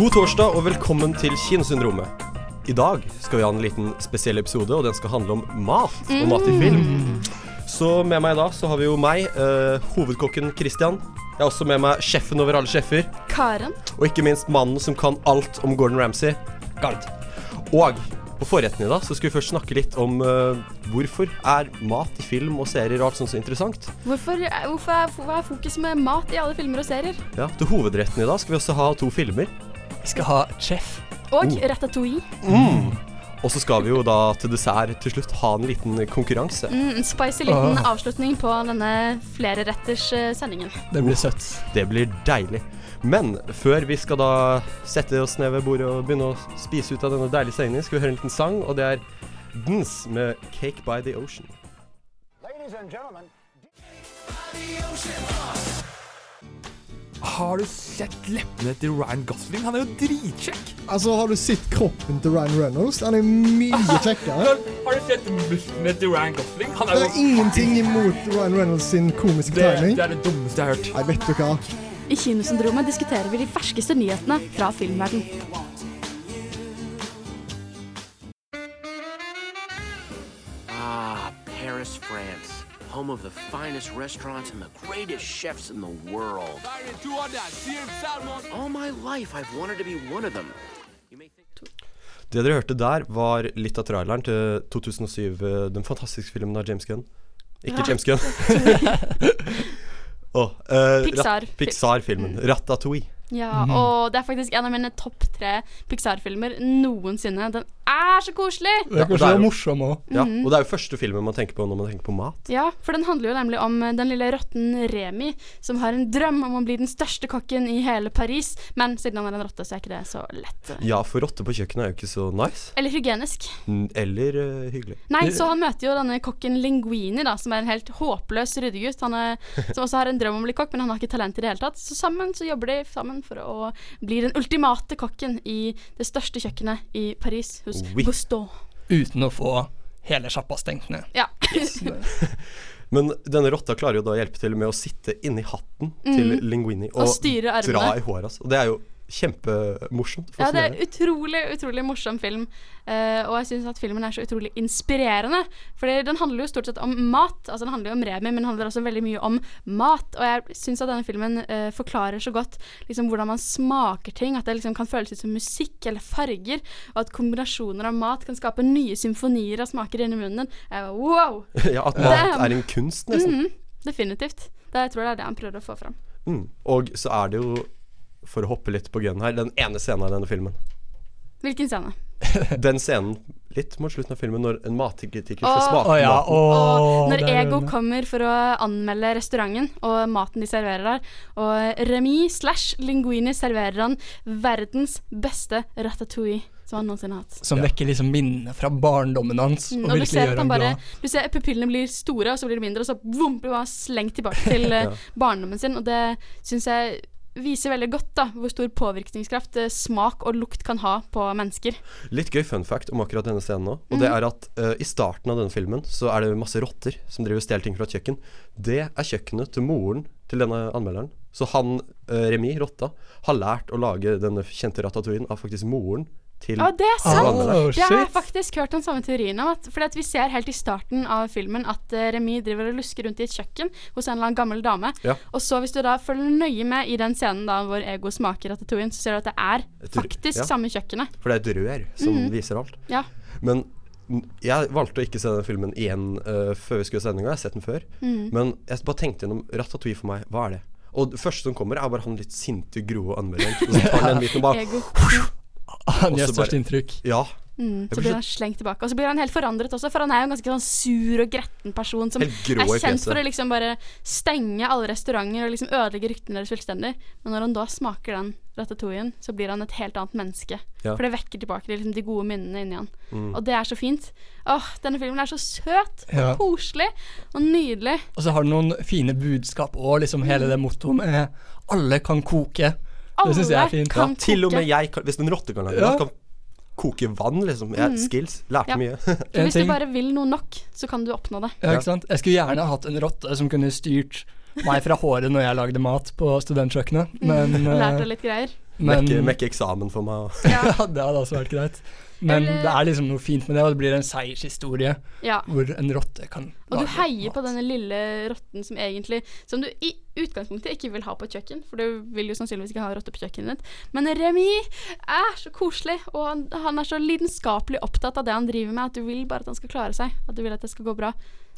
God torsdag og velkommen til Kinosyndromet. I dag skal vi ha en liten spesiell episode, og den skal handle om mat og mat i film. Så med meg da så har vi jo meg, eh, hovedkokken Christian. Jeg har også med meg sjefen over alle sjefer, Karen. og ikke minst mannen som kan alt om Gordon Ramsay, Gard. Og på forretten i dag så skal vi først snakke litt om eh, hvorfor er mat i film og serier og alt sånt så interessant. Hvorfor, hvorfor er, hva er fokus med mat i alle filmer og serier? Ja, Til hovedretten i dag skal vi også ha to filmer. Vi skal ha chef. Og Oh. ratatouille. Og så skal vi jo da til dessert til slutt ha en liten konkurranse. Mm, en spicy liten avslutning på denne flereretters eh, sendingen. Det blir søtt. Det blir deilig. Men før vi skal da sette oss ned ved bordet og begynne å spise ut av denne deilige sendingen, skal vi høre en liten sang, og det er Dns med 'Cake by the Ocean'. Har du sett leppene til Ryan Gosling? Han er jo dritkjekk. Altså, har du sett kroppen til Ryan Reynolds? Han er mye kjekkere. Har du sett musklene til Ryan Gosling? Han Det er ingenting imot Ryan Reynolds sin komiske det, timing. det er det dummeste jeg har hørt. Nei, vet du hva? I Kinosyndromet diskuterer vi de ferskeste nyhetene fra filmverden. Home of the finest restaurants and the greatest chefs in the world. All my life, I've wanted to be one of them. Det dere hørte der, var litt av traileren til 2007, eh, den fantastiske filmen av James Gunn. Ikke James Gunn. oh, uh, Pixar. Rat- Pixar-filmen. -hmm. Ja, og det er faktisk en av mine topp tre Pixar-filmer noensinne. Den er så koselig! Det er det er jo- morsom òg. Ja, og det er jo første filmen man tenker på når man tenker på mat. Ja, for den handler jo nemlig om eh, den lille rotten Remi, som har en drøm om å bli den største kokken i hele Paris. Men siden han er en rotte, så er ikke det så lett. Ja, for rotte på kjøkkenet er jo ikke så nice. Eller hygienisk. Mm, Eller uh, hyggelig. Nei, så han møter jo denne kokken Linguini, da, som er en helt håpløs ryddegutt. Han er, som også har en drøm om å bli kokk, men han har ikke talent i det hele tatt. Så sammen så jobber de sammen for å bli den ultimate kokken i det største kjøkkenet i Paris, hos Oui. Gusteau. Uten å få hele sjappa stengt ned. Ja. Men denne rotta klarer jo da å hjelpe til med å sitte inni hatten til Linguini og, Og styre armene. dra i håret hans. Og det er jo kjempemorsomt. Ja, det er utrolig, utrolig morsom film. Uh, og jeg syns at filmen er så utrolig inspirerende. Fordi den handler jo stort sett om mat. Altså Den handler jo om Remi, men den handler også veldig mye om mat. Og jeg syns at denne filmen uh, forklarer så godt liksom hvordan man smaker ting. At det liksom kan føles ut som musikk eller farger. Og at kombinasjoner av mat kan skape nye symfonier av smaker inni munnen. Var, wow! ja, at mat er en kunst, nesten. Mhm, definitivt. Det, jeg tror det er det han prøver å få fram. Mm. Og så er det jo, for å hoppe litt på grønn her, den ene scenen av denne filmen. Hvilken scene? Den scenen litt mot slutten av filmen, når en matkritiker skal smake Å ja, maten. åh, Når Ego kommer for å anmelde restauranten og maten de serverer der, og Remi slash Linguini serverer han verdens beste ratatouille som han noensinne har hatt. Som vekker liksom minnene fra barndommen hans. Mm, Og og du ser gjør at han han bare glad. Du ser pupillene blir store, og så blir de mindre, og så vum, blir han slengt tilbake til ja. barndommen sin. Og det syns jeg viser veldig godt da hvor stor påvirkningskraft eh, smak og lukt kan ha på mennesker. Litt gøy fun fact om akkurat denne scenen nå. Og det er at eh, i starten av denne filmen så er det masse rotter som driver og stjeler ting fra et kjøkken. Det er kjøkkenet til moren til denne anmelderen. Så han, eh, Remi, rotta, har lært å lage denne kjente ratatouillen av faktisk moren til Å, det er sant! Oh, Det har jeg faktisk hørt den samme teorien om. At, fordi at vi ser helt i starten av filmen at uh, Remi driver og lusker rundt i et kjøkken hos en eller annen gammel dame. Ja. Og så hvis du da følger nøye med i den scenen da hvor Ego smaker ratatouillen, så ser du at det er faktisk ja. samme kjøkkenet. For det er et rør som viser alt. Ja. Men jeg valgte å ikke se den filmen igjen uh, før vi skulle ha sendinga. Jeg har sett den før. Men jeg bare tenkte gjennom Ratatouille for meg. Hva er det? Og det første som kommer, er bare han litt sinte, grove anmelderen. Så tar den biten og bare Ego. Han gjør størst inntrykk. Ja. Mm, så blir blir han slengt tilbake. Og så blir han helt forandret også, for han er jo en ganske sånn sur og gretten person som er kjent for å liksom bare stenge alle restauranter og liksom ødelegge ryktene deres fullstendig. Men når han da smaker den ratatouillen, så blir han et helt annet menneske. Ja. For det vekker tilbake de, liksom, de gode minnene inni han. Mm. Og det er så fint. Åh, denne filmen er så søt og Ja. koselig og nydelig. Og så har den noen fine budskap og liksom hele det mottoet med 'alle kan koke'. Det syns jeg er fint. fint. Ja, kan til og med jeg kan Hvis en rotte kan lage Ja. kan koke vann, liksom. Jeg, skills. Lærte Ja. mye. Hvis du bare vil noe nok, så kan du oppnå det. Ja, ikke sant? Jeg skulle gjerne hatt en rotte som kunne styrt meg fra håret når jeg lagde mat på studentkjøkkenet, men, Lært eh, deg litt greier. men Mekke, mekke eksamen for meg. og- ja, det hadde også vært greit. Men Eller- det er liksom noe fint med det, og det blir en seiershistorie Ja. hvor en rotte kan Og du heier heier på denne lille rotten som egentlig Som du i utgangspunktet ikke vil ha på et kjøkken, for du vil jo sannsynligvis ikke ha rotte på kjøkkenet ditt. Men Remi er så koselig, og han, han er så lidenskapelig opptatt av det han driver med, at du vil bare at han skal klare seg. At du vil at det skal gå bra.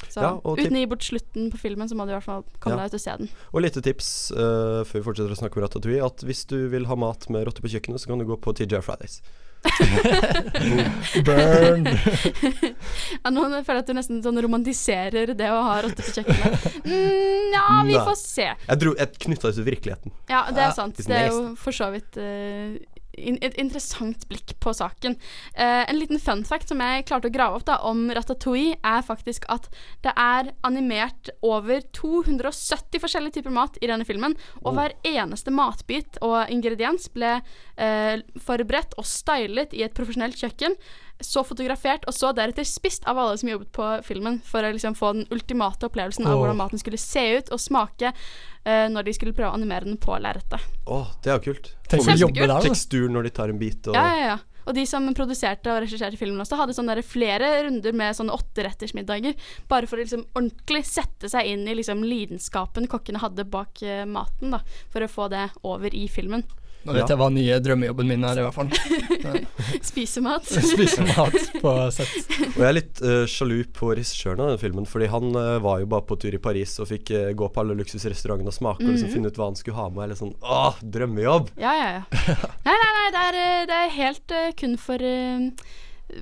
Så Ja, og uten å gi bort slutten på filmen, så må du i hvert fall komme Ja. deg ut og se den. Og lite tips uh, før vi fortsetter å snakke om Ratatouille, at hvis du vil ha mat med rotte på kjøkkenet, så kan du gå på TJ Fridays. Burn! Ja, nå føler jeg at du nesten sånn romantiserer det å ha rotte på kjøkkenet. Mm, ja, vi får se. Jeg, dro- jeg knytta det til virkeligheten. Ja, det er sant. Det er jo for så vidt eh, in et interessant blikk på saken. Eh, en liten fun fact som jeg klarte å grave opp da om Ratatouille, er faktisk at det er animert over 270 forskjellige typer mat i denne filmen. Og hver eneste matbit og ingrediens ble eh, forberedt og stylet i et profesjonelt kjøkken. Så fotografert og så deretter spist av alle som jobbet på filmen, for å liksom få den ultimate opplevelsen av hvordan maten skulle se ut og smake eh, når de skulle prøve å animere den på lerretet. Å, det er kult. Tenk å Kjempekult. jobbe der, da. Tekstur når de tar en bit og Ja, ja, ja. Og de som produserte og regisserte filmen også, hadde sånne flere runder med sånne åtterettersmiddager. Bare for å liksom ordentlig sette seg inn i liksom lidenskapen kokkene hadde bak eh, maten, da. For å få det over i filmen. Nå vet jeg hva nye drømmejobben min er, i hvert fall. Spise mat. Spise mat på sett. Og jeg er litt uh, sjalu på regissøren av den filmen, fordi han uh, var jo bare på tur i Paris og fikk uh, gå på alle luksusrestaurantene og smake og Mhm. liksom finne ut hva han skulle ha med. Eller sånn Åh, drømmejobb! Ja, ja, ja. Nei, nei, nei, det er, det er helt kun for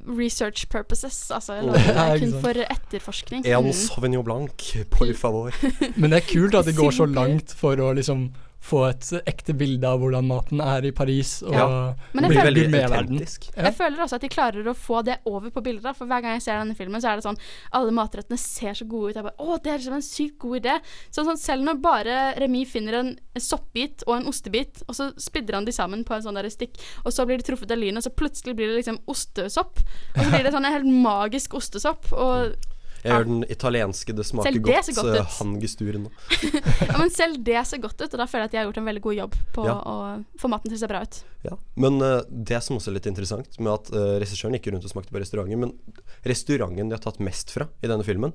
research purposes. Altså, det er kun for etterforskning. En Mm. Sauvignon Blanc, por favor. Men det er kult at de går så langt for å liksom få et ekte bilde av hvordan maten er i Paris, og Ja. Men jeg bli føler- veldig. Ja. Jeg føler også at de klarer å få det over på bildet. For hver gang jeg ser denne filmen, så er det sånn Alle matrettene ser så gode ut. Jeg bare, Å, det er liksom en sykt god idé. Sånn, sånn Selv når bare Remi finner en soppbit og en ostebit, og så spidder han de sammen på en sånn der stikk, og så blir de truffet av lyn, og så plutselig blir det liksom ostesopp. Og så blir det sånn en helt magisk ostesopp. Og Jeg gjør den italienske 'det smaker det godt', godt eh, hangesturen. ja, Men selv det ser godt ut, og da føler jeg at jeg har gjort en veldig god jobb på Ja. å få maten til å se bra ut. Ja. Men uh, det som også er litt interessant, med at uh, regissøren gikk rundt og smakte på restauranter, men restauranten de har tatt mest fra i denne filmen,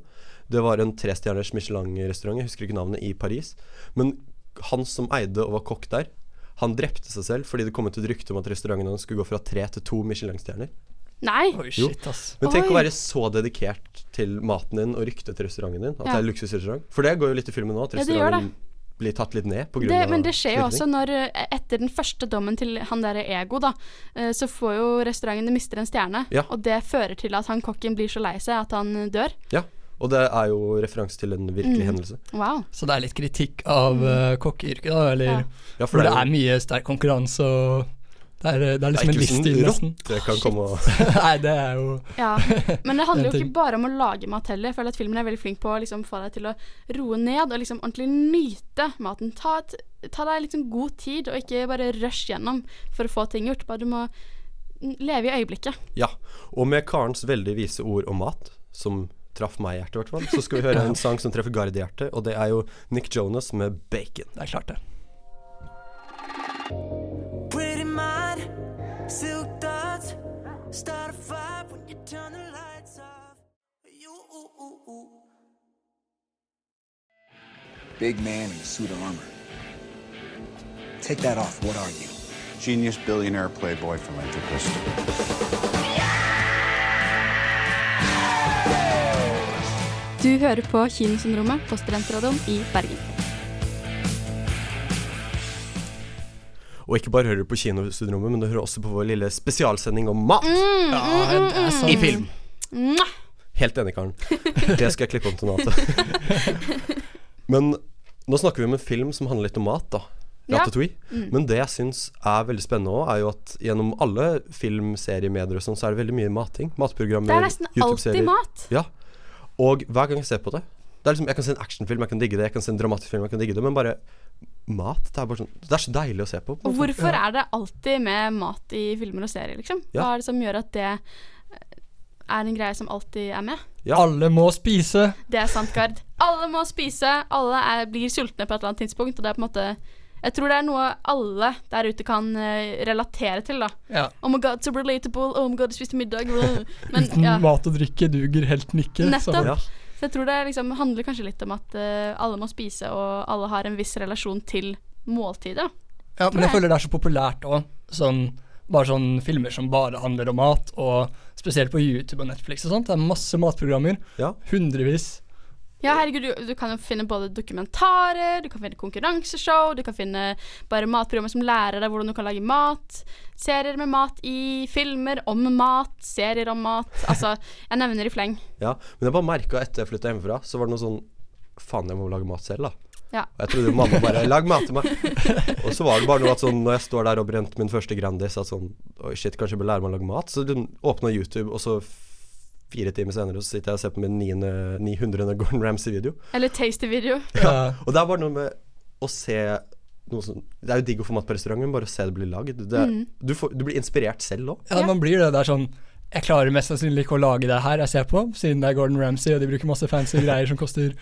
det var en trestjerners Michelin-restaurant, jeg husker ikke navnet, i Paris. Men han som eide og var kokk der, han drepte seg selv fordi det kom ut et rykte om at restauranten hans skulle gå fra tre til to Michelin-stjerner. Nei! Oi, shit, ass. Men tenk Oi. å være så dedikert til maten din og ryktet til restauranten din, at Ja. det er luksusrestaurant. For det går jo litt i filmen nå, at Ja, det gjør restauranten blir tatt litt ned pga. Det, men det skjer jo også når eh, Etter den første dommen til han derre Ego, da, eh, så får jo restauranten mister en stjerne. Ja. Og det fører til at han kokken blir så lei seg at han eh, dør. Ja, og det er jo referanse til en virkelig Mm. hendelse. Wow. Så det er litt kritikk av uh, kokkeyrket, da, eller Ja. Ja, hvor det jo- er mye sterk konkurranse og det er, det er det er liksom en ikke hvis livsstil, en nesten. rotte kan komme og Nei, det er jo Ja. Men det handler jo ikke bare om å lage mat heller. Jeg føler at filmen er veldig flink på å liksom få deg til å roe ned og liksom ordentlig nyte maten. Ta, ta deg liksom god tid, og ikke bare rush gjennom for å få ting gjort. Bare du må leve i øyeblikket. Ja. Og med Karens veldig vise ord om mat, som traff meg i hjertet i hvert fall, så skal vi høre en sang som treffer Gard i hjertet, og det er jo Nick Jonas med 'Bacon'. Det er klart, det. Big man in a suit of armor. Take that off. What are you? Genius billionaire playboy philanthropist. Du hører på Kinosyndromet på Studentradioen i Bergen. Og ikke bare hører du på Kinosyndromet, men du hører også på vår lille spesialsending om mat Ja, mm, er sant. i film. Helt enig, Karen. Det skal jeg klippe om til Nate. Men nå snakker vi om en film som handler litt om mat, da. Ja. Mm. Men det jeg syns er veldig spennende òg, er jo at gjennom alle film, serier, medier og sånn, så er det veldig mye mating. Matprogrammer, Det er nesten alltid mat. Ja. Og hver gang jeg ser på det det er liksom, Jeg kan se en actionfilm, jeg kan digge det. Jeg kan se en dramatisk film, jeg kan digge det. Men bare mat Det er bare sånn Det er så deilig å se på. på Hvorfor ja. er det alltid med mat i filmer og serier, liksom? Ja. Hva er det som gjør at det eh, er en greie som alltid er med? Alle må spise. Det er sant, Gard. Alle må spise. Alle er, blir sultne på et eller annet tidspunkt, og det er på en måte Jeg tror det er noe alle der ute kan uh, relatere til, da. Ja. Oh my god, so relatable. Oh my god, jeg spiste middag. Men Uten ja. mat og drikke duger helten ikke. Nettopp. Så. Så jeg tror det liksom handler kanskje litt om at uh, alle må spise, og alle har en viss relasjon til måltidet. Ja, men jeg føler det er så populært òg. Sånn, bare sånn filmer som bare handler om mat, og spesielt på YouTube og Netflix og sånt. Det er masse matprogrammer. Hundrevis. Ja, herregud, du, du kan jo finne både dokumentarer, du kan finne konkurranseshow, du kan finne bare matprogrammer som lærer deg hvordan du kan lage mat. Serier med mat i, filmer om mat, serier om mat. Altså, jeg nevner i fleng. Ja, men jeg bare merka etter jeg flytta hjemmefra, så var det noe sånn Faen, jeg må lage mat selv, da. Ja. Og jeg trodde mamma bare 'lag mat til meg'. og så var det bare noe at sånn når jeg står der og brent min første Grandis, at sånn Oi, shit, kanskje jeg bør lære meg å lage mat. Så åpna YouTube, og så fire timer senere så sitter jeg og ser på min 900. 900. Gordon Ramsay-video. Eller tasty-video. Ja. Og det er bare noe med å se noe som Det er jo digg å få mat på restaurant, men bare å se det bli lagd. Det Mm. du, får, du blir inspirert selv òg. Ja, man blir det. Det er sånn Jeg klarer mest sannsynlig ikke å lage det her jeg ser på, siden det er Gordon Ramsay, og de bruker masse fancy greier som koster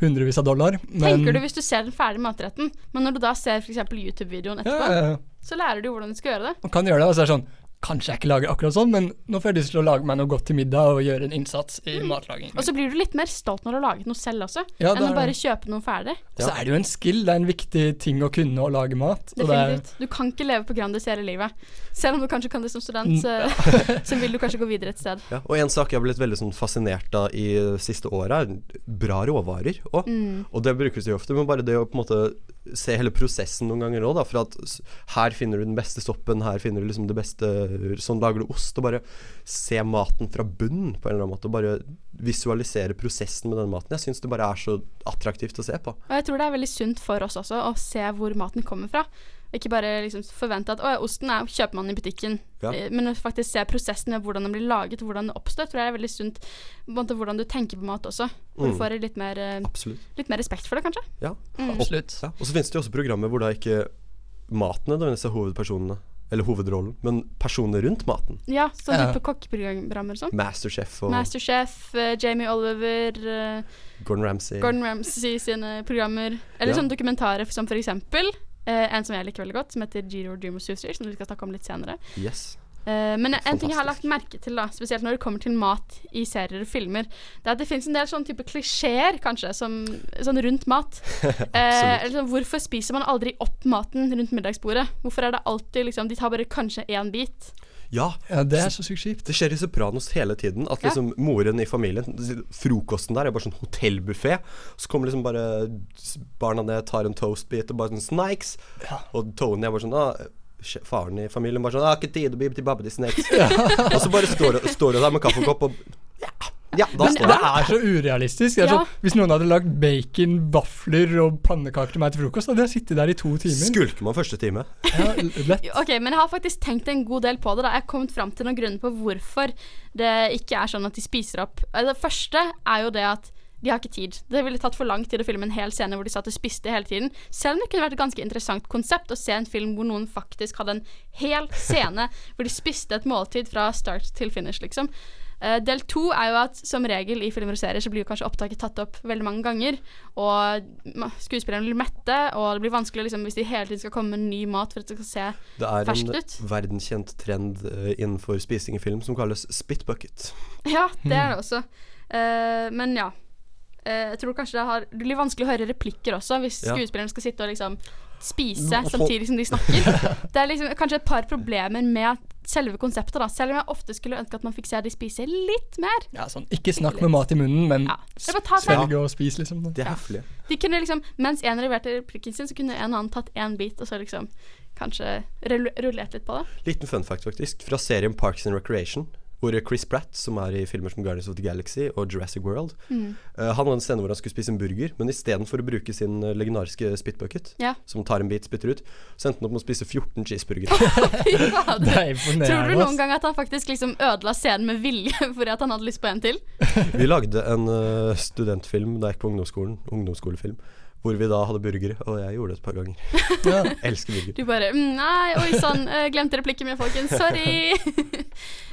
hundrevis av dollar. Men Tenker du hvis du ser den ferdige matretten, men når du da ser f.eks. YouTube-videoen etterpå, Ja, ja, ja. så lærer du hvordan du skal gjøre det. man kan gjøre det, og så er det sånn Kanskje jeg ikke lager akkurat sånn, men nå får jeg lyst til å lage meg noe godt til middag og gjøre en innsats i matlaging. Og så blir du litt mer stolt når du har laget noe selv også, Ja, enn å bare kjøpe noe ferdig. Ja. så er det jo en skill, det er en viktig ting å kunne å lage mat. Og det er, Definitivt. Du kan ikke leve på Grandis hele livet. Selv om du kanskje kan det som student, Mm, så, så vil du kanskje gå videre et sted. Ja, og en sak jeg har blitt veldig sånn fascinert av i siste året, er bra råvarer. òg. Mm. og det brukes jo ofte, men bare det å på en måte se hele prosessen noen ganger òg. For at her finner du den beste soppen, her finner du liksom det beste Sånn lager du ost. Og bare se maten fra bunnen på en eller annen måte. Og bare visualisere prosessen med den maten. Jeg syns det bare er så attraktivt å se på. Og jeg tror det er veldig sunt for oss også å se hvor maten kommer fra. Ikke bare liksom forvente at å, ja, osten er, kjøper man i butikken, Ja. Eh, men faktisk se prosessen med hvordan den blir laget, hvordan den oppstår, tror jeg er veldig sunt. Måte hvordan du tenker på mat også. Hvor Mm. du får litt mer, eh, litt mer respekt for det, kanskje. Ja, Mm. Og, ja. og så finnes det jo også programmer hvor da ikke maten nødvendigvis er hovedpersonene, eller hovedrollen, men personene rundt maten. Ja, sånn Ja. type kokkeprogrammer og sånn. Masterchef og Masterchef, uh, Jamie Oliver, uh, Gordon Ramsay. Gordon Ramsay sine programmer. Eller Ja. sånne dokumentarer som for eksempel eh, en som jeg liker veldig godt, som heter Giro Dreamer Suicide, som vi skal snakke om litt senere. Yes. Uh, men en ting jeg har lagt merke til, da, spesielt når det kommer til mat i serier og filmer, det er at det finnes en del sånne type klisjeer, kanskje, som, sånn rundt mat. uh, sånn, hvorfor spiser man aldri opp maten rundt middagsbordet? Hvorfor er det alltid liksom De tar bare kanskje én bit. Ja, det er så sykt kjipt. Det skjer i Sopranos hele tiden. At Ja. liksom moren i familien Frokosten der er bare sånn hotellbuffé. Så kommer liksom bare barna ned, tar en toastbit og bare sånn Snakes! Og Tony er bare sånn ah, Faren i familien bare sånn 'Har ikke tid å bli til babbedi snakes. og så bare står du der med kaffekopp og Ja, ja da Men står det det. er så urealistisk. Det er Ja. sånn, hvis noen hadde lagd bacon, vafler og pannekaker til meg til frokost, hadde jeg sittet der i to timer. Skulker man første time? Ja, lett. Ok, men jeg har faktisk tenkt en god del på det. da Jeg har kommet fram til noen grunner på hvorfor det ikke er sånn at de spiser opp. Eh, Det første er jo det at de har ikke tid. Det ville tatt for lang tid å filme en hel scene hvor de satt og spiste hele tiden. Selv om det kunne vært et ganske interessant konsept å se en film hvor noen faktisk hadde en hel scene hvor de spiste et måltid fra start til finish, liksom. Eh, del to er jo at som regel i filmer og serier så blir jo kanskje opptaket tatt opp veldig mange ganger. Og skuespillerne blir mette, og det blir vanskelig liksom, hvis de hele tiden skal komme med ny mat for at det skal se Det er en verdenskjent trend uh, innenfor spising i film som kalles spit bucket. Ja, det er det også. Uh, men ja. Jeg tror kanskje det, har, det blir vanskelig å høre replikker også, hvis Ja. skuespilleren skal sitte og liksom spise Og samtidig som de snakker. Det er liksom kanskje et par problemer med selve konseptet, da. Selv om jeg ofte skulle ønske at man fikk se de spise litt mer. Ja, sånn, ikke snakk med mat i munnen, men seg- svelg og spis, liksom. Det er høflig. De kunne liksom, Mens en leverte replikken sin, så kunne en annen tatt én bit, og så liksom kanskje rull- rullert litt på det. Liten fun fact, faktisk. Fra serien Parks and Recreation. Hvor Chris Pratt, som er i filmer som Guardians of the Galaxy og Jurassic World Mm. uh, Han hadde en scene hvor han skulle spise en burger, men istedenfor å bruke sin eh, legendariske spyttbucket, Ja. som tar en bit, spytter ut, så endte han opp med å spise 14 cheeseburgere. Er Tror du noen gang at han faktisk liksom ødela scenen med vilje fordi at han hadde lyst på en til? Vi lagde en uh, studentfilm da jeg gikk på ungdomsskolen, ungdomsskolefilm, hvor vi da hadde burgere, og jeg gjorde det et par ganger. Jeg elsker burger. Du bare mm, Nei, oi sann, eh, glemte replikken min, folkens. Sorry.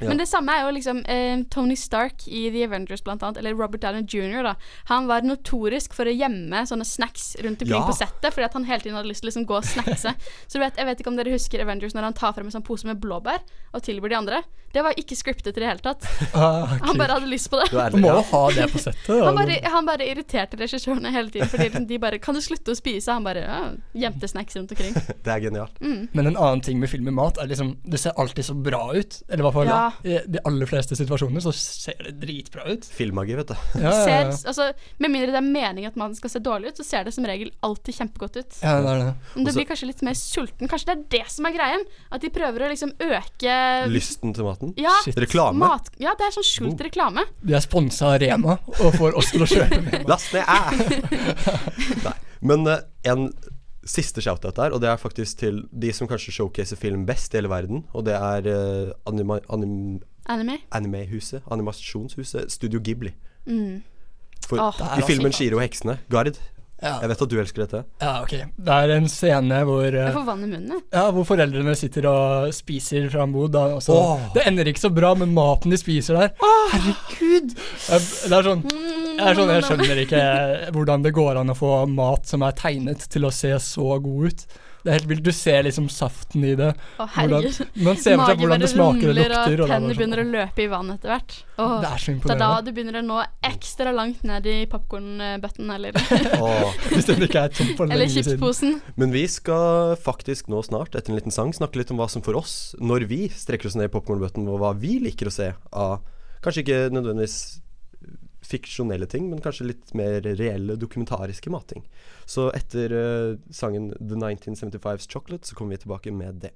Ja. Men det samme er jo liksom eh, Tony Stark i The Avengers, blant annet, eller Robert Downey jr., da. Han var notorisk for å gjemme sånne snacks rundt omkring Ja. på settet, fordi at han hele tiden hadde lyst til å liksom gå og snackse. Så du vet, jeg vet ikke om dere husker Avengers når han tar frem en sånn pose med blåbær og tilbyr de andre. Det var ikke scriptet i det hele tatt. Ah, okay. Han bare hadde lyst på det. Du må jo ha det på settet. Han bare, han bare irriterte regissørene hele tiden, fordi de bare 'Kan du slutte å spise?' Han bare ja, gjemte snacks rundt omkring. Det er genialt. Mm. Men en annen ting med film med mat er liksom Det ser alltid så bra ut. Eller i hvert fall Ja. i de aller fleste situasjoner så ser det dritbra ut. Filmmagi, vet du. Ja, ja, ja. Ser, altså, med mindre det er meningen at man skal se dårlig ut, så ser det som regel alltid kjempegodt ut. Ja, det er det. Men du Også- blir kanskje litt mer sulten. Kanskje det er det som er greien? At de prøver å liksom øke Lysten til maten. Ja, Reklame. Mat, ja, det er sånn skjult reklame. De er sponsa av Rema og får oss til å kjøpe mer. Last det! Nei. Men uh, en siste shout-out der, og det er faktisk til de som kanskje showcaser film best i hele verden, og det er uh, anima, anim, Anime. Anime-huset, animasjonshuset, Studio Ghibli. Mm. For oh, i altså filmen 'Shiro og heksene', Gard, Ja. jeg vet at du elsker dette. Ja, ok. Det er en scene hvor eh, Jeg får vann i munnen, jeg. Ja, hvor foreldrene sitter og spiser fra en bod. da, og. Det ender ikke så bra med maten de spiser der. Herregud! Jeg, det er sånn jeg, er sånn, jeg skjønner ikke hvordan det går an å få mat som er tegnet til å se så god ut. Det er helt vilt. Du ser liksom saften i det. Å, Hvordan, man ser for seg hvordan det smaker og lukter. og tennene bare begynner å sånn, løpe i vann etter hvert. Åh, Det er så Det er da du begynner å nå ekstra langt ned i popkornbøtten, eller, Hvis den ikke er tom for eller lenge siden. Men vi skal faktisk nå snart, etter en liten sang, snakke litt om hva som for oss, når vi strekker oss ned i popkornbøtten, og hva vi liker å se av Kanskje ikke nødvendigvis fiksjonelle ting, men kanskje litt mer reelle, dokumentariske matting. Så etter uh, sangen The 1975's Chocolate, så kommer vi tilbake med det.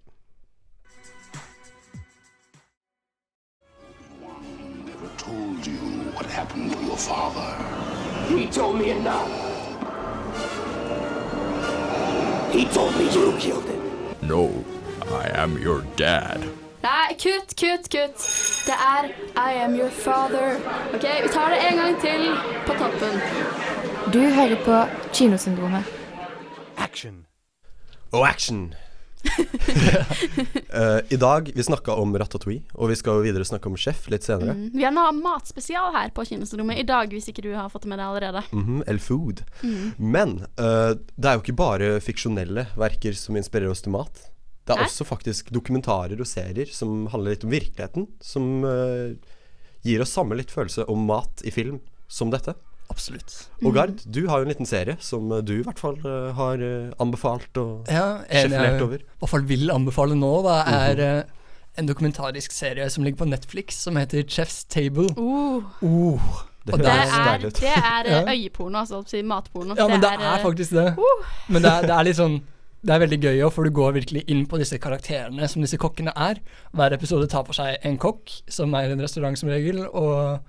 Told you what happened to your father. He told me enough. He told me you killed him. No, I am your dad. Nei, kutt, kutt, kutt. Det er I am your father. Ok, vi tar det en gang til på toppen. Du hører på Kinosyndromet. Action. Og action! uh, I dag vi snakka om Ratatouille, og vi skal jo videre snakke om Chef litt senere. Mm. Vi har en matspesial her på Kinosyndromet i dag, hvis ikke du har fått det med deg allerede. Mhm, El Food. Mm. Men uh, det er jo ikke bare fiksjonelle verker som inspirerer oss til mat. Det er Nei? også faktisk dokumentarer og serier som handler litt om virkeligheten. Som uh, gir oss samme litt følelse om mat i film som dette. Absolutt. Og Gard, du har jo en liten serie som eh, du i hvert fall eh, har anbefalt og Ja, sjeflert i hvert fall vil anbefale nå, da, er eh, en dokumentarisk serie som ligger på Netflix, som heter Chef's Table. Uh. Uh. Det Og Det er, det er øyeporno, altså matporno. Ja, men det det er faktisk det. Men det er, det er litt sånn Det er veldig gøy òg, for du går virkelig inn på disse karakterene som disse kokkene er. Hver episode tar for seg en kokk, som er i en restaurant som regel, og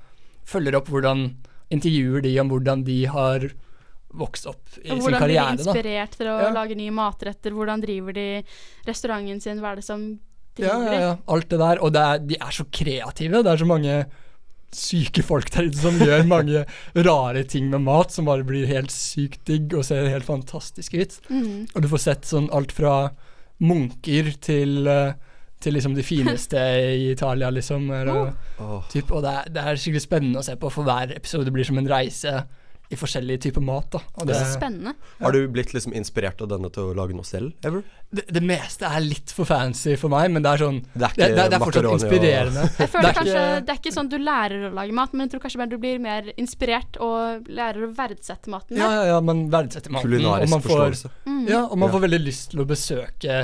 følger opp hvordan Intervjuer de om hvordan de har vokst opp i Og sin hvordan blir de karriere. da. inspirert til å Ja. lage nye matretter? Hvordan driver de restauranten sin? Hva er det som Ja, driver ja, ja. Alt det der. Og det er, de er så kreative. Det er så mange syke folk der ute som gjør mange rare ting med mat som bare blir helt sykt digg og ser helt fantastisk ut. Mm. Og du får sett sånn alt fra munker til eh, til liksom de fineste i Italia, liksom. Eller, oh. typ, og det er, det er skikkelig spennende å se på, for hver episode blir som en reise i forskjellige typer mat. Da. Og Det er så spennende. Har du blitt liksom inspirert av denne til å lage noe selv, ever? det, det meste er litt for fancy for meg, men det er sånn Det er ikke det, det, det er fortsatt inspirerende. og-. Jeg Det føler er kanskje Det er ikke sånn du lærer å lage mat, men jeg tror kanskje du blir mer inspirert og lærer å verdsette maten. Ja, ja, ja, man verdsetter maten. Kulinarisk og man får, forståelse. Mm. Ja, og man Ja. får veldig lyst til å besøke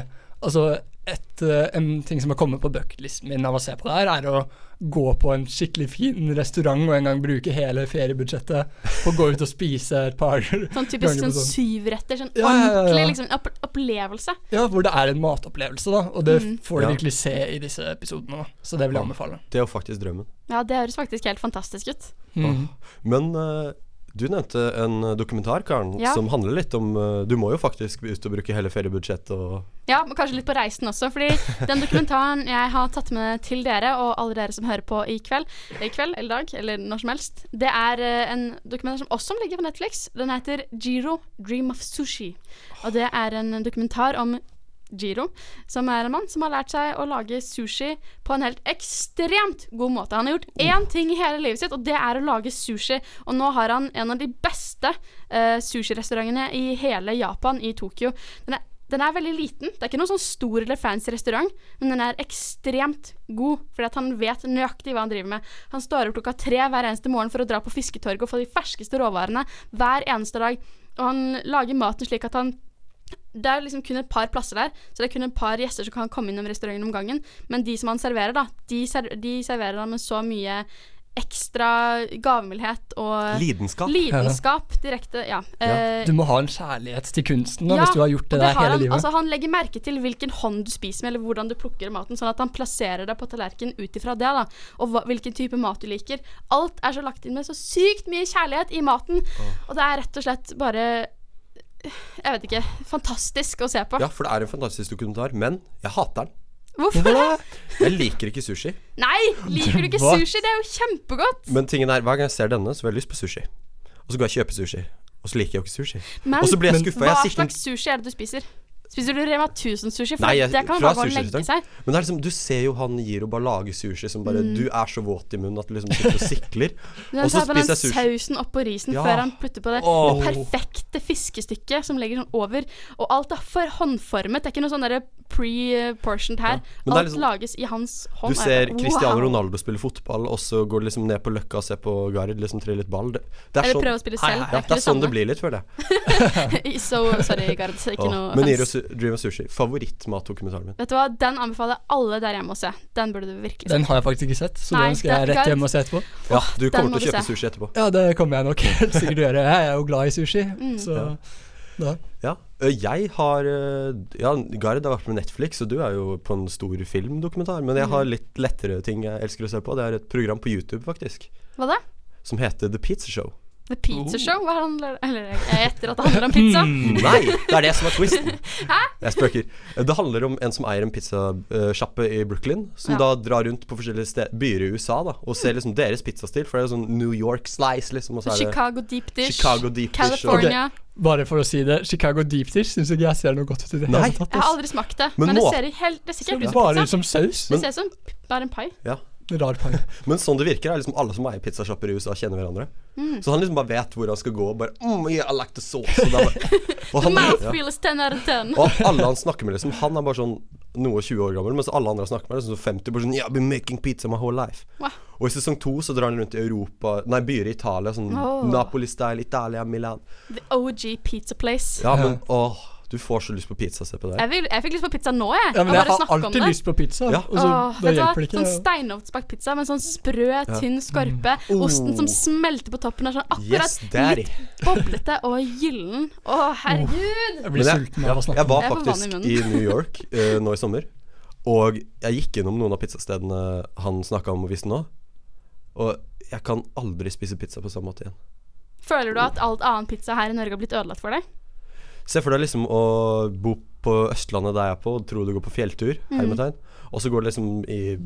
Altså, et, eh, en ting som har kommet på bucketlisten min av å se på det her, er å gå på en skikkelig fin restaurant og en gang bruke hele feriebudsjettet på å gå ut og spise et par Sånn typisk ganger sånn syvretter, sånn Ja, ordentlig ja, ja. liksom, opp opplevelse. Ja, hvor det er en matopplevelse, da. Og det Mm. får du Ja. virkelig se i disse episodene. da. Så det vil jeg anbefale. Det er jo faktisk drømmen. Ja, det høres faktisk helt fantastisk ut. Mm. Men eh, du nevnte en eh, dokumentar, Karen, Ja. som handler litt om eh, Du må jo faktisk ut og bruke hele feriebudsjettet og Ja, men kanskje litt på reisen også, fordi den dokumentaren jeg har tatt med til dere, og alle dere som hører på i kveld, i kveld eller dag, eller når som helst, det er eh, en dokumentar som også ligger på Netflix. Den heter Jiro Dream of Sushi. Og det er en dokumentar om Jiro, som er en mann som har lært seg å lage sushi på en helt ekstremt god måte. Han har gjort én ting i hele livet sitt, og det er å lage sushi. Og nå har han en av de beste uh, sushirestaurantene i hele Japan, i Tokyo. Den er, den er veldig liten. Det er ikke noen sånn stor eller fancy restaurant, men den er ekstremt god, fordi at han vet nøyaktig hva han driver med. Han står opp klokka tre hver eneste morgen for å dra på fisketorget og få de ferskeste råvarene hver eneste dag. Og han lager maten slik at han det er liksom kun et par plasser der, så det er kun et par gjester som kan komme innom restauranten om gangen. Men de som han serverer, da, de, ser, de serverer han med så mye ekstra gavmildhet og Lidenskap. Lidenskap direkte, ja. ja. Du må ha en kjærlighet til kunsten da, ja, hvis du har gjort det det der hele han, livet. Altså, han legger merke til hvilken hånd du spiser med, eller hvordan du plukker maten, sånn at han plasserer deg på tallerkenen ut ifra det, da. Og hva, hvilken type mat du liker. Alt er så lagt inn med så sykt mye kjærlighet i maten, og det er rett og slett bare Jeg vet ikke. Fantastisk å se på. Ja, for det er en fantastisk dokumentar, men jeg hater den. Hvorfor det? Jeg liker ikke sushi. Nei! Liker du ikke sushi? Det er jo kjempegodt! Men tingen er, hver gang jeg ser denne, så får jeg lyst på sushi. Og så går jeg og kjøper sushi. Og så liker jeg jo ikke sushi. Men og så blir jeg skuffa. hva Jeg slags sushi er det du spiser? Spiser du Rema 1000-sushi? For Nei, jeg, det kan fra bare legge seg. Men det er liksom, du ser jo han gir og bare lager sushi som bare Mm. Du er så våt i munnen at du liksom sitter og sikler. Og så spiser jeg sushi. sausen oppå risen Ja. før han putter på det, oh. det perfekte fiskestykket som ligger sånn over. Og alt er for håndformet. Det er ikke noe sånn pre-portioned her. Ja. alt liksom- lages i hans hånd. Du ser wow. Cristiano. Ronaldo spille fotball, og så går du liksom ned på Løkka og ser på Gard liksom trille litt ball. Det, det er Eller sånn, prøve å spille selv, Ja, det er det er sånn det blir litt, føler jeg. so, sorry, Gard. Ikke oh. noe Dream of Sushi, favorittmatdokumentaren min. Vet du hva, den anbefaler jeg alle der hjemme å se. Den burde du virkelig se. Den har jeg faktisk ikke sett, så Nei, den skal jeg rett hjem og se etterpå. Ja, du kommer til å kjøpe sushi etterpå. Ja, det kommer jeg nok helt sikkert til å gjøre. Jeg er jo glad i sushi, Mm. så Ja. da. Ja. Jeg har Ja, Gard har vært med Netflix, og du er jo på en stor filmdokumentar. Men jeg Mm. har litt lettere ting jeg elsker å se på. Det er et program på YouTube, faktisk, Hva da? som heter The Pizza Show. The Pizza Show? Hva handler Eller jeg gjetter at det handler om pizza. Mm, Nei, det er det som er twisten. Hæ? Jeg spøker. Det handler om en som eier en pizzasjappe i Brooklyn, som Ja. da drar rundt på forskjellige byer i USA da og ser liksom deres pizzastil. For det er sånn New York slice, liksom. Og så er det Chicago deep dish. Chicago deep dish California. Ok, Bare for å si det, Chicago deep dish syns ikke jeg ser noe godt ut i det Nei. hele tatt. Jeg har aldri smakt det, Men men, det ser helt Det ser ikke helt ut som Bare pizza. ut som saus. Det ser ut som bare en pai. Ja. Rar pai. Men sånn det virker, er liksom alle som eier pizzasjapper i USA, kjenner hverandre. Mm. Så han liksom bare vet hvor han skal gå, bare mm, yeah, I like the sauce. Og, bare, og, han, ja. 10 out of 10. og alle han snakker med, liksom, han er bare sånn noe 20 år gammel, mens alle andre han snakker med, er liksom 50. Bare sånn Yeah, I've been making pizza my whole life. Wow. Og i sesong to så drar han rundt i Europa Nei, byer i Italia, sånn oh. Napoli-style, Italia, Milan. The OG pizza place. Ja, men åh, du får så lyst på pizza, se på det. Jeg, vil, jeg fikk lyst på pizza nå, jeg. Ja, men jeg har alltid lyst på pizza, Ja. og så Åh, da hjelper det ikke. Sånn steinovnsbakt pizza med sånn sprø, Ja. tynn skorpe. Mm. Osten som Oh. smelter på toppen. Er sånn akkurat Yes, litt boblete og gyllen. Å, herregud! Jeg blir sulten av å snakke jeg var Jeg i faktisk i New York uh, nå i sommer, og jeg gikk innom noen av pizzastedene han snakka om og visste nå, og jeg kan aldri spise pizza på samme måte igjen. Føler du at alt annen pizza her i Norge har blitt ødelagt for deg? Se for deg liksom å bo på Østlandet der jeg er på, og tro du går på fjelltur, Mm. og så går du liksom i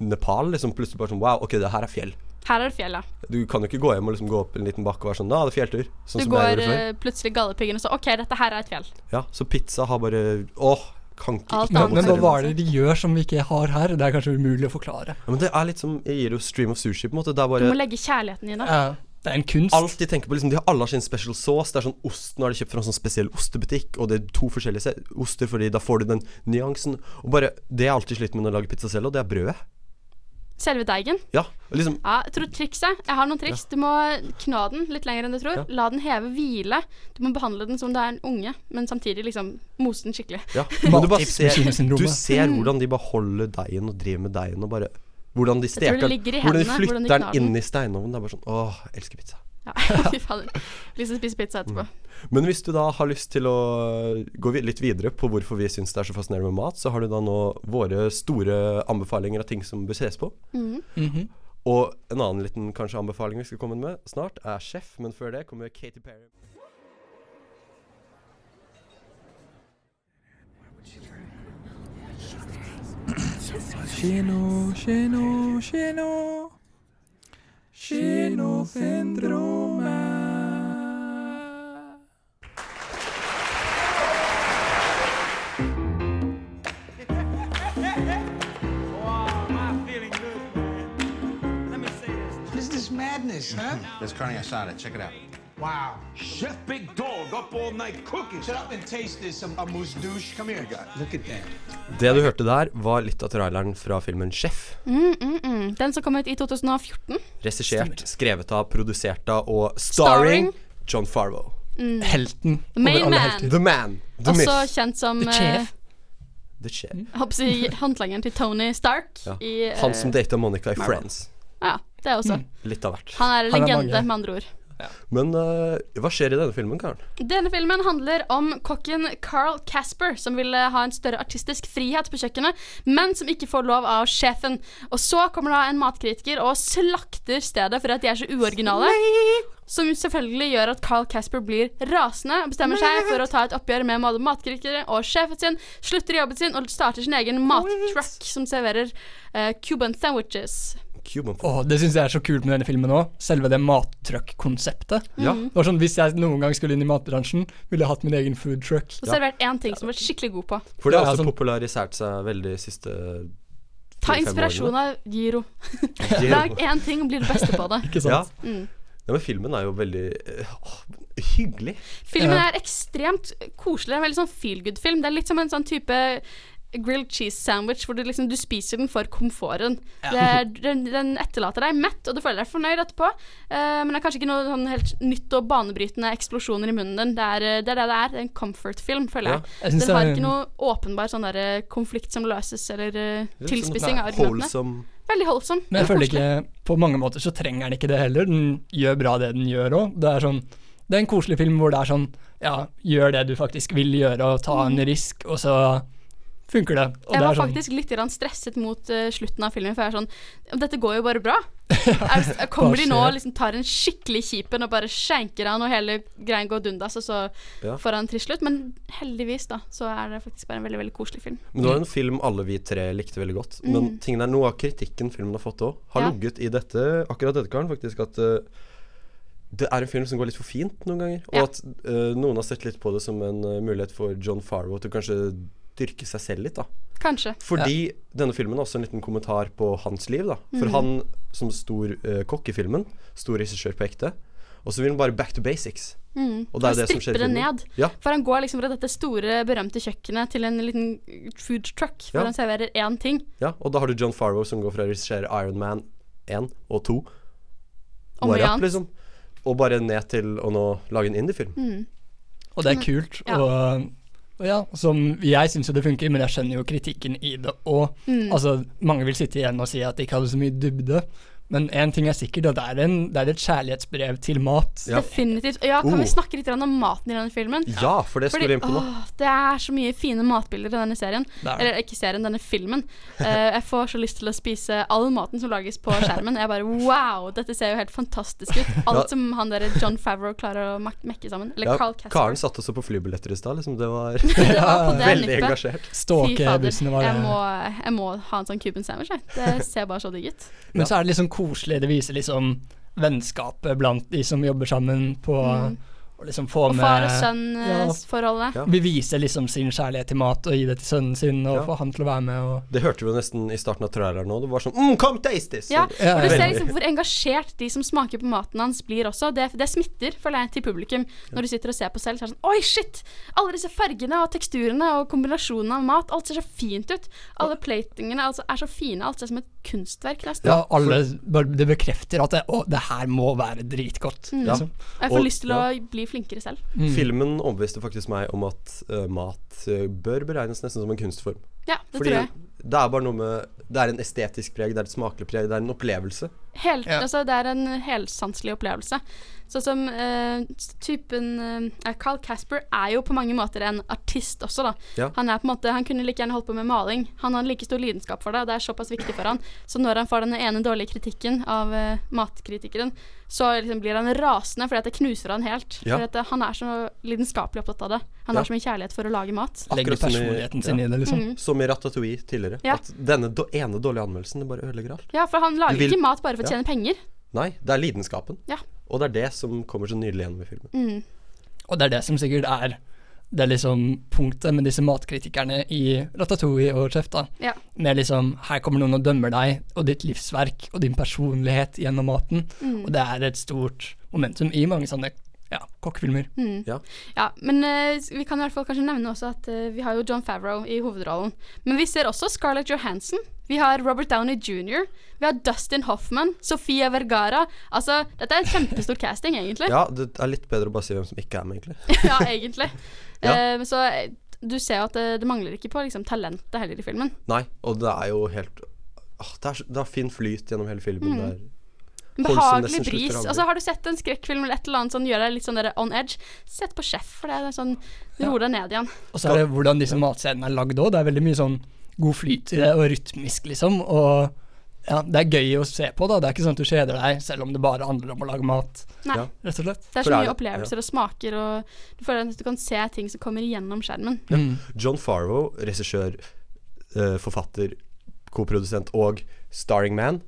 Nepal, liksom plutselig bare sånn Wow, ok, det her er fjell. Her er det fjell, ja. Du kan jo ikke gå hjem og liksom gå opp en liten bakke og være sånn Da er det fjelltur. Sånn Du som går eh, plutselig gallepiggen og så OK, dette her er et fjell. Ja, så pizza har bare Åh, kan ikke Alt ikke Men, annet men hva er var det de gjør som vi ikke har her? Det er kanskje umulig å forklare. Ja, men det er litt som Jeg gir jo stream of sushi, på en måte. Det er Du må legge kjærligheten i det. Ja, det er en kunst. Alt de tenker på, liksom De har alle sin special sauce. Det er sånn ost Nå har de kjøpt fra en sånn spesiell ostebutikk, og det er to forskjellige oster, Fordi da får du den nyansen. Og bare Det jeg alltid sliter med når jeg lager pizza selv, og det er brødet. Selve deigen. Ja, liksom Ja, jeg tror trikset Jeg har noen triks. Du må kna den litt lenger enn du tror. Ja. La den heve, hvile. Du må behandle den som det er en unge, men samtidig liksom mose den skikkelig. Ja, men du bare ser, du ser hvordan de bare holder deigen og driver med deigen og bare Hvordan de steker den. Hvordan de hendene, hvordan de flytter den inn i steinovnen. Det er bare sånn Åh, jeg elsker pizza. Ja, fy fader. Lyst til å spise pizza etterpå. Men hvis du da har lyst til å gå litt videre på hvorfor vi syns det er så fascinerende med mat, så har du da nå våre store anbefalinger av ting som bør ses på. Mm. Mm -hmm. Og en annen liten kanskje anbefaling vi skal komme med snart, er sjef, men før det kommer Katy Perry. Kino, kino, kino. Kinosyndromet. This is this madness, huh? There's carne asada. Check it out. Wow. Chef Big Dog up all night cooking. Shut up and taste this, amuse douche. Come here. Look at that. Det du hørte der, var litt av traileren fra filmen Chef. Mm, mm, mm. Den som kom ut i 2014. Regissert, skrevet av, produsert av og starring Starring. John Farrow. Mm. Helten. The main man. The man. The Også myth. kjent som The eh, chef. The chef. si håndlangeren til Tony Stark. Ja. I, uh, Han som data Monica i Friends. Ja, det er også. Litt av hvert. Han er Han er legende, med andre ord. Men uh, hva skjer i denne filmen, Karen? Denne filmen handler om kokken Carl Casper, som vil ha en større artistisk frihet på kjøkkenet, men som ikke får lov av sjefen. Og så kommer da en matkritiker og slakter stedet for at de er så uoriginale. Som selvfølgelig gjør at Carl Casper blir rasende og bestemmer seg for å ta et oppgjør med både matkritikere og sjefen sin, slutter i jobben sin og starter sin egen mattruck som serverer uh, Cuban sandwiches. Cuban Åh, det syns jeg er så kult med denne filmen òg. Selve det mattruck-konseptet. Ja. Mm. Det var sånn, Hvis jeg noen gang skulle inn i matbransjen, ville jeg hatt min egen food truck. Og servert én ting som du var skikkelig god på. For det har Ja, også sånn- popularisert seg veldig siste Ta inspirasjon av Giro. Lag én ting og bli det beste på det. Ikke Ja. sant? Mm. ja, men filmen er jo veldig øh, hyggelig. Filmen Ja. er ekstremt koselig. Det er en veldig sånn feel good-film. Det er litt som en sånn type grilled cheese sandwich hvor du liksom du spiser den for komforten. Det er, den, den etterlater deg mett, og du føler deg fornøyd etterpå. Uh, men det er kanskje ikke noe sånn helt nytt og banebrytende eksplosjoner i munnen din. Det er eh, det er det det er. Det er en comfort-film, føler jeg. Jeg Den har ikke noe åpenbar sånn der konflikt som løses, eller uh, sånn, tilspissing av argumentene. Wholesome. Veldig holdsom. Men jeg føler ikke På mange måter så trenger den ikke det heller. Den gjør bra det den gjør òg. Det er sånn Det er en koselig film hvor det er sånn Ja, gjør det du faktisk vil gjøre, og ta en risk, og så funker det. Og Jeg det var er sånn faktisk litt stresset mot uh, slutten av filmen, for jeg er sånn Dette går jo bare bra. Jeg, kommer de nå og liksom tar en skikkelig kjipen og bare skjenker han, og hele greien går dundas, og så Ja. får han trist slutt? Men heldigvis, da, så er det faktisk bare en veldig, veldig koselig film. Men det var en film alle vi tre likte veldig godt. Men Mm. tingen er noe av kritikken filmen har fått òg, har Ja. ligget i dette, akkurat dette, Karen, faktisk, at uh, det er en film som går litt for fint noen ganger. Og Ja. at uh, noen har sett litt på det som en uh, mulighet for John Farrow til kanskje dyrke seg selv litt, da. Kanskje. Fordi denne filmen er også en liten kommentar på hans liv, da. For Mm. han som stor uh, kokk i filmen, stor regissør på ekte, og så vil han bare back to basics. Mm. Og det er Han det som skjer i stripper det ned. Ja. For han går liksom fra dette store, berømte kjøkkenet til en liten food truck, hvor Ja. han serverer én ting. Ja, og da har du John Farrow som går fra å regissere Iron Man 1 og 2 Og mye liksom. Og bare ned til å nå lage en indie-film. Mm. Og det er kult. Ja. Og ja, som Jeg syns jo det funker, men jeg skjønner jo kritikken i det Og Mm. Altså, mange vil sitte igjen og si at det ikke hadde så mye dybde. Men én ting er sikkert, og det er, en, det er et kjærlighetsbrev til mat. Ja. Definitivt. Ja, kan Oh. vi snakke litt om maten i denne filmen? Ja, for det skulle inn på nå. det er så mye fine matbilder i denne serien. Er. Eller ikke serien, denne filmen. Uh, jeg får så lyst til å spise all maten som lages på skjermen. Jeg bare wow, dette ser jo helt fantastisk ut. Alt Ja. som han der John Favreau klarer å mekke sammen. Eller Ja, Carl Casper. Karen satt også på flybilletter i stad, liksom. Det var Det var det veldig nippet. engasjert. Ståke bussene Ståkebussene var jeg det. må, jeg må ha en sånn Cuban sandwich. Jeg. Det ser bare så digg ut. Men så er det liksom koselig. Det viser liksom vennskapet blant de som jobber sammen på Mm. Og liksom få Og far og sønn-forholdet. Ja. Vi viser liksom sin kjærlighet til mat og gi det til sønnen sin, og Ja. få han til å være med og Det hørte vi jo nesten i starten av traileren nå. Det var sånn mm, Come taste this! Ja, ja. og du ser liksom hvor engasjert de som smaker på maten hans, blir også. Det, det smitter, føler jeg, til publikum. Når du sitter og ser på selv, så er det sånn Oi, shit! Alle disse fargene og teksturene og kombinasjonen av mat. Alt ser så fint ut. Alle platingene altså, er så fine. Alt ser som et kunstverk, nesten. Ja, alle Det bekrefter at det, å, det her må være dritgodt. Mm. Liksom. Jeg får Og- lyst til å ja. bli flinkere selv. Mm. Filmen overbeviste faktisk meg om at uh, mat eh, bør beregnes nesten som en kunstform. Ja, det Fordi tror jeg. Det er bare noe med Det er en estetisk preg, det er et smakelig preg, det er en opplevelse. Helt, Ja. altså, det er en helsanselig opplevelse. Sånn som uh, typen uh, Carl Casper er jo på mange måter en artist også, da. Ja. Han er på en måte Han kunne like gjerne holdt på med maling. Han har like stor lidenskap for det, og det er såpass viktig for han. Så når han får den ene dårlige kritikken av uh, matkritikeren, så liksom blir han rasende fordi at det knuser han helt. Ja. For at han er så lidenskapelig opptatt av det. Han Ja. har så mye kjærlighet for å lage mat. Legger Akkurat som i- personligheten sin i det, liksom. Mm. Som i Ratatouille tidligere. Ja. At denne do ene dårlige anmeldelsen det bare ødelegger alt. Ja, for han lager vil- ikke mat bare for å Ja. tjene penger. Nei, det er lidenskapen. Ja. Og det er det som kommer så nydelig gjennom i filmen. Mm. Og det er det som sikkert er det er liksom punktet med disse matkritikerne i Ratatouille og Chef, da. Ja. Med liksom Her kommer noen og dømmer deg og ditt livsverk og din personlighet gjennom maten. Mm. Og det er et stort momentum i mange sånne ja, kokkefilmer. Mm. Ja. men uh, vi kan i hvert fall kanskje nevne også at uh, vi har jo John Favreau i hovedrollen. Men vi ser også Scarlett Johansson. Vi har Robert Downey jr. Vi har Dustin Hoffman, Sofia Vergara. Altså, dette er et kjempestor casting, egentlig. Ja, det er litt bedre å bare si hvem som ikke er med, egentlig. ja, egentlig. Ja. Uh, så du ser jo at det, det mangler ikke på liksom, talentet heller i filmen. Nei, og det er jo helt ah, det, er, det er fin flyt gjennom hele filmen. Mm. Det behagelig bris. Altså, har du sett en skrekkfilm eller et eller annet som gjør deg litt sånn on edge, sett på Chef, for det er sånn roer deg ned igjen. Og så er det hvordan disse matscenene er lagd òg. Det er veldig mye sånn god flyt i det, og rytmisk, liksom. Og ja, det er gøy å se på, da. Det er ikke sånn at du kjeder deg, selv om det bare handler om å lage mat. Nei. Ja. Rett og slett. Det er så mye opplevelser og smaker, og du føler at du kan se ting som kommer gjennom skjermen. Ja. John Farrow, regissør, eh, forfatter, koprodusent og starring man,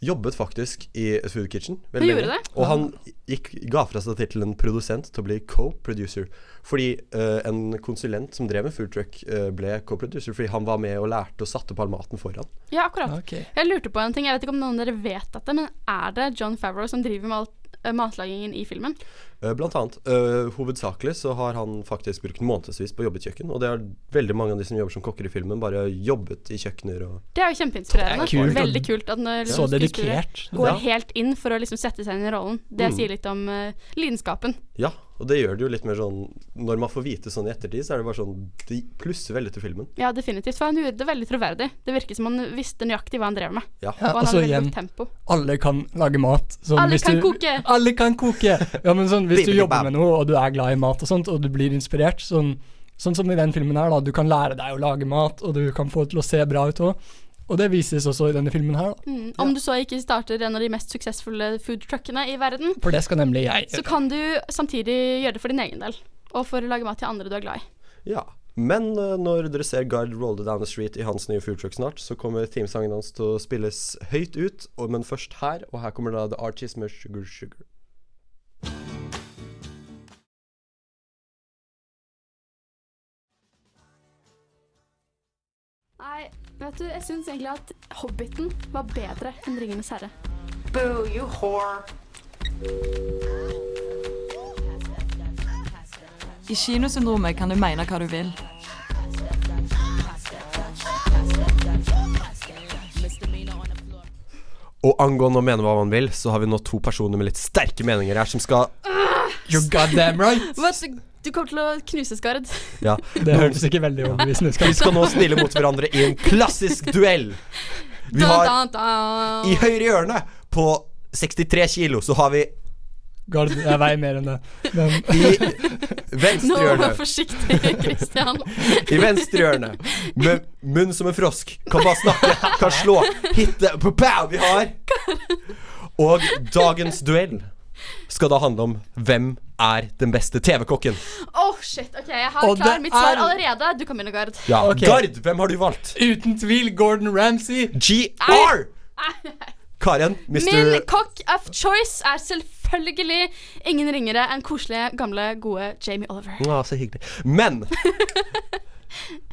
jobbet faktisk i Food Kitchen. Han gjorde det? Og han gikk, ga fra seg tittelen produsent til å bli co-producer. Fordi uh, en konsulent som drev med food truck, eh, ble co-producer fordi han var med og lærte og satte opp all maten foran. Ja, akkurat. Okay. Jeg lurte på en ting, jeg vet ikke om noen av dere vet dette, men er det John Favreau som driver med alt, eh, matlagingen i filmen? Eh, Blant annet. Uh, hovedsakelig så har han faktisk brukt månedsvis på å jobbe i kjøkken. Og det har veldig mange av de som jobber som kokker i filmen, bare jobbet i kjøkkener og Det er jo kjempeinspirerende. Er kult. Veldig kult at når skuespillere dedikert. går Ja. helt inn for å liksom sette seg inn i rollen. Det Mm. sier litt om uh, lidenskapen. Ja, og det gjør det jo litt mer sånn Når man får vite sånn i ettertid, så er det bare sånn De plusser veldig til filmen. Ja, definitivt. For han gjorde det veldig troverdig. Det virker som han visste nøyaktig hva han drev med. Ja. Ja, og han og så hadde veldig igjen, godt tempo. alle kan lage mat. Sånn, Alle hvis kan du, koke. Alle kan koke! Ja, men sånn, hvis du jobber med noe, og du er glad i mat og sånt, og du blir inspirert, sånn, sånn som i den filmen her, da, du kan lære deg å lage mat, og du kan få det til å se bra ut òg. Og det vises også i denne filmen her, da. Mm. Om du så ikke starter en av de mest suksessfulle foodtruckene i verden, For det skal nemlig jeg så kan du samtidig gjøre det for din egen del. Og for å lage mat til andre du er glad i. Ja. Men eh, når dere ser Guide Roll Down the Street i hans nye foodtruck snart, så kommer teamsangen hans til å spilles høyt ut. Og, men først her, og her kommer da The Archies med Sugar Sugar. Nei, vet du, jeg syns egentlig at Hobbiten var bedre enn Ringenes herre. Boo, you whore. I Kinosyndromet kan du mene hva du vil. Og angående å mene hva man vil, så har vi nå to personer med litt sterke meninger her som skal You're goddamn right! Du, kommer til å knuse Skard. Ja. Det hørtes ikke veldig overbevisende ut. Vi skal nå stille mot hverandre i en klassisk duell. Vi har i høyre hjørne på 63 kilo så har vi Gard, jeg veier mer enn det. Men i venstre Nå, hjørne vær forsiktig, Christian. I venstre hjørne med munn som en frosk. Kan bare snakke, kan slå, hitte Pow! Vi har Og dagens duell skal da handle om hvem er den beste TV-kokken. Oh, shit. OK, jeg har Og klar mitt svar er- allerede. Du kan begynne, Gard. Ja, okay. Gard, hvem har du valgt? uten tvil Gordon Ramsay. GR! Karen, Min Mr. kokk of choice er selvfølgelig ingen ringere enn koselige, gamle, gode Jamie Oliver. Ja, så hyggelig. Men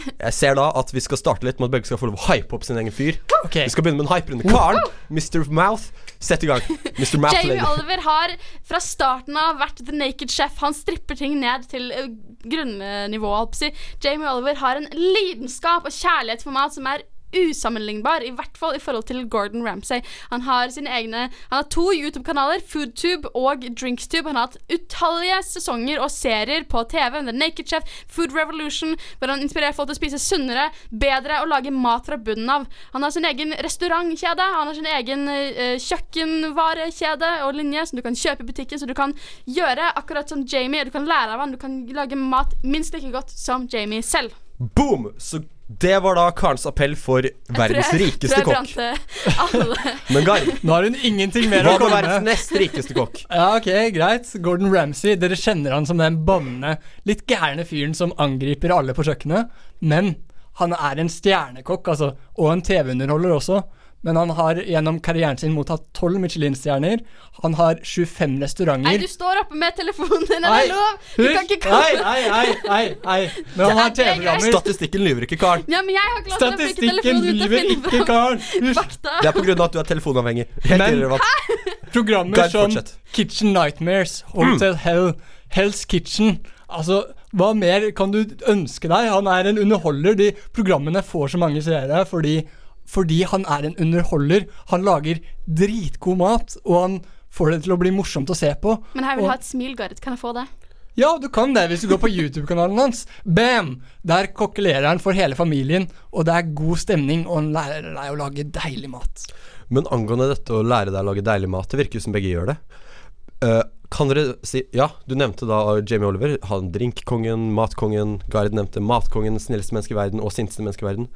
jeg ser da at vi skal starte litt med at begge skal få lov å hype opp sin egen fyr. Vi skal begynne med en hyperende karen. Mr. Mouth, sett i gang. Mr. Mouth Jamie Lady. Oliver har fra starten av vært the naked chef. Han stripper ting ned til grunnivået, grunnivå. holdt på å si. Jamie Oliver har en lidenskap og kjærlighet for mat som er usammenlignbar, i hvert fall i forhold til Gordon Ramsay. Han har sine egne Han har to YouTube-kanaler, FoodTube og DrinksTube. Han har hatt utallige sesonger og serier på TV. The Naked Chef, Food Revolution, hvor han inspirerer folk til å spise sunnere, bedre og lage mat fra bunnen av. Han har sin egen restaurantkjede, han har sin egen uh, kjøkkenvarekjede og linje som du kan kjøpe i butikken, så du kan gjøre akkurat som Jamie. Du kan lære av han, du kan lage mat minst like godt som Jamie selv. Boom! Så det var da Karens appell for verdens Tror jeg- rikeste tror jeg kokk. alle. Men Gard, Nå har hun ingenting mer å komme med verdens nest rikeste kokk? Ja, ok, greit. Gordon Ramsay. Dere kjenner han som den bannende, litt gærne fyren som angriper alle på kjøkkenet. Men han er en stjernekokk, altså. Og en TV-underholder også. Men han har gjennom karrieren sin mottatt 12 Michelin-stjerner. Han har 25 restauranter. Nei, du står oppe med telefonen din, er det lov? Du kan ikke komme nei, nei, nei, nei. Men han har er. TV-programmer. Statistikken lyver ikke, Karen. Ja, men jeg har ikke lov til å bruke Statistikken telefonen min til å lyver finne ikke, Karl. Karen. fakta. Det er på grunn av at du er telefonavhengig. Helt Men- irrelevant. Programmer som fortsett. Kitchen Nightmares, Hotel Hell, Hell's Kitchen. Altså, hva mer kan du ønske deg? Han er en underholder. De programmene får så mange seere fordi, fordi han er en underholder. Han lager dritgod mat, og han får det til å bli morsomt å se på. Men jeg vil Og- ha et smil, Gard. Kan jeg få det? Ja, du kan det hvis du går på YouTube-kanalen hans. Bam! Der kokkelerer han for hele familien, og det er god stemning, og han lærer deg å lage deilig mat. Men angående dette å lære deg å lage deilig mat, det virker jo som begge gjør det. Uh, kan dere si Ja, du nevnte da Jamie Oliver. Han drinkkongen, matkongen. Gard nevnte matkongen, snilleste menneske i verden og sinteste menneske i verden.